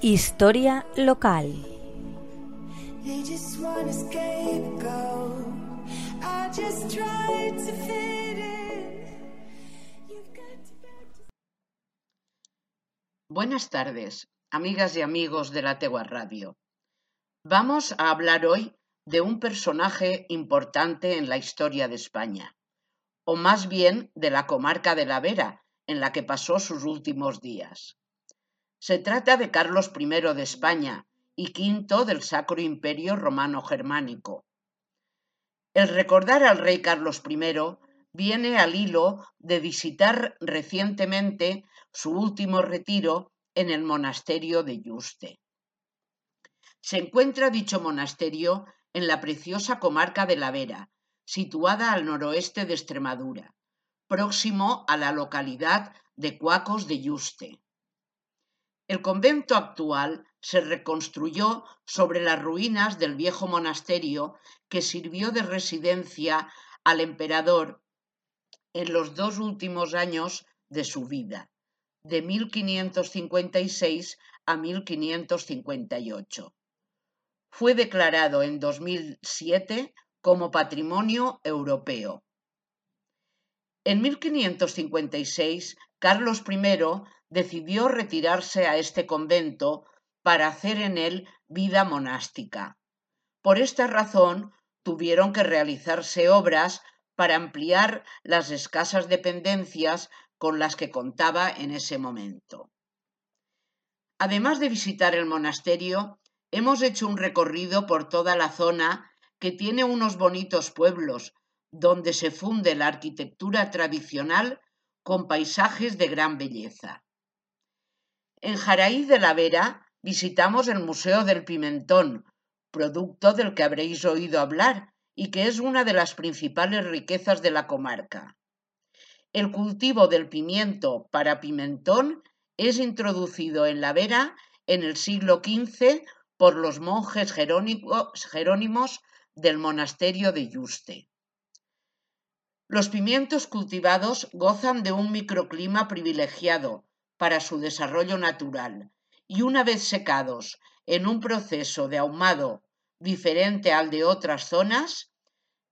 Historia local. Buenas tardes, amigas y amigos de la Tegua Radio. Vamos a hablar hoy de un personaje importante en la historia de España, o más bien de la comarca de la Vera, en la que pasó sus últimos días. Se trata de Carlos I de España y V del Sacro Imperio Romano Germánico. El recordar al rey Carlos I viene al hilo de visitar recientemente su último retiro en el monasterio de Yuste. Se encuentra dicho monasterio en la preciosa comarca de la Vera, situada al noroeste de Extremadura, próximo a la localidad de Cuacos de Yuste. El convento actual se reconstruyó sobre las ruinas del viejo monasterio que sirvió de residencia al emperador en los dos últimos años de su vida, de 1556 a 1558. Fue declarado en 2007 como Patrimonio Europeo. En 1556, Carlos I decidió retirarse a este convento para hacer en él vida monástica. Por esta razón, tuvieron que realizarse obras para ampliar las escasas dependencias con las que contaba en ese momento. Además de visitar el monasterio, hemos hecho un recorrido por toda la zona que tiene unos bonitos pueblos donde se funde la arquitectura tradicional con paisajes de gran belleza. En Jaraí de la Vera visitamos el Museo del Pimentón, producto del que habréis oído hablar y que es una de las principales riquezas de la comarca. El cultivo del pimiento para pimentón es introducido en la Vera en el siglo XV por los monjes jerónimos del monasterio de Yuste. Los pimientos cultivados gozan de un microclima privilegiado para su desarrollo natural y una vez secados en un proceso de ahumado diferente al de otras zonas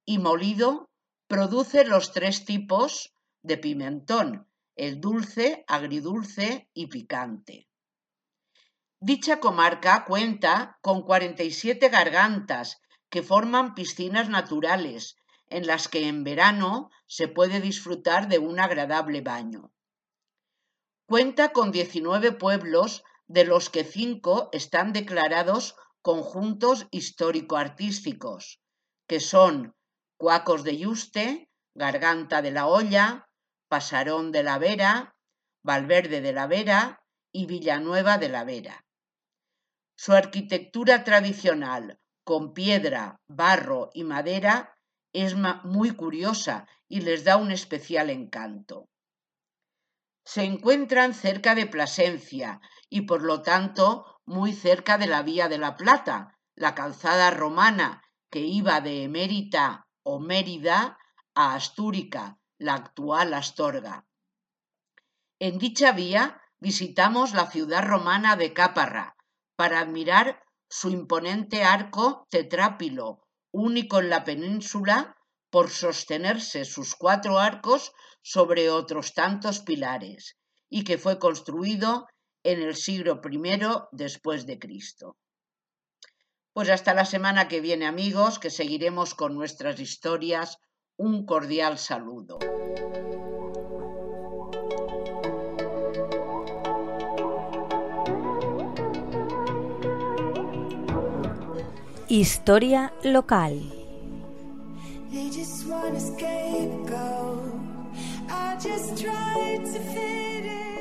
y molido, produce los tres tipos de pimentón, el dulce, agridulce y picante. Dicha comarca cuenta con 47 gargantas que forman piscinas naturales en las que en verano se puede disfrutar de un agradable baño. Cuenta con 19 pueblos de los que cinco están declarados conjuntos histórico-artísticos, que son Cuacos de Yuste, Garganta de la Olla, Pasarón de la Vera, Valverde de la Vera y Villanueva de la Vera. Su arquitectura tradicional, con piedra, barro y madera, es muy curiosa y les da un especial encanto. Se encuentran cerca de Plasencia y por lo tanto muy cerca de la Vía de la Plata, la calzada romana que iba de Emérita o Mérida a Astúrica, la actual Astorga. En dicha vía visitamos la ciudad romana de Cáparra para admirar su imponente arco tetrápilo, único en la península por sostenerse sus cuatro arcos sobre otros tantos pilares, y que fue construido en el siglo I después de Cristo. Pues hasta la semana que viene amigos, que seguiremos con nuestras historias. Un cordial saludo. Historia local. They just want a scapegoat. I just tried to fit in.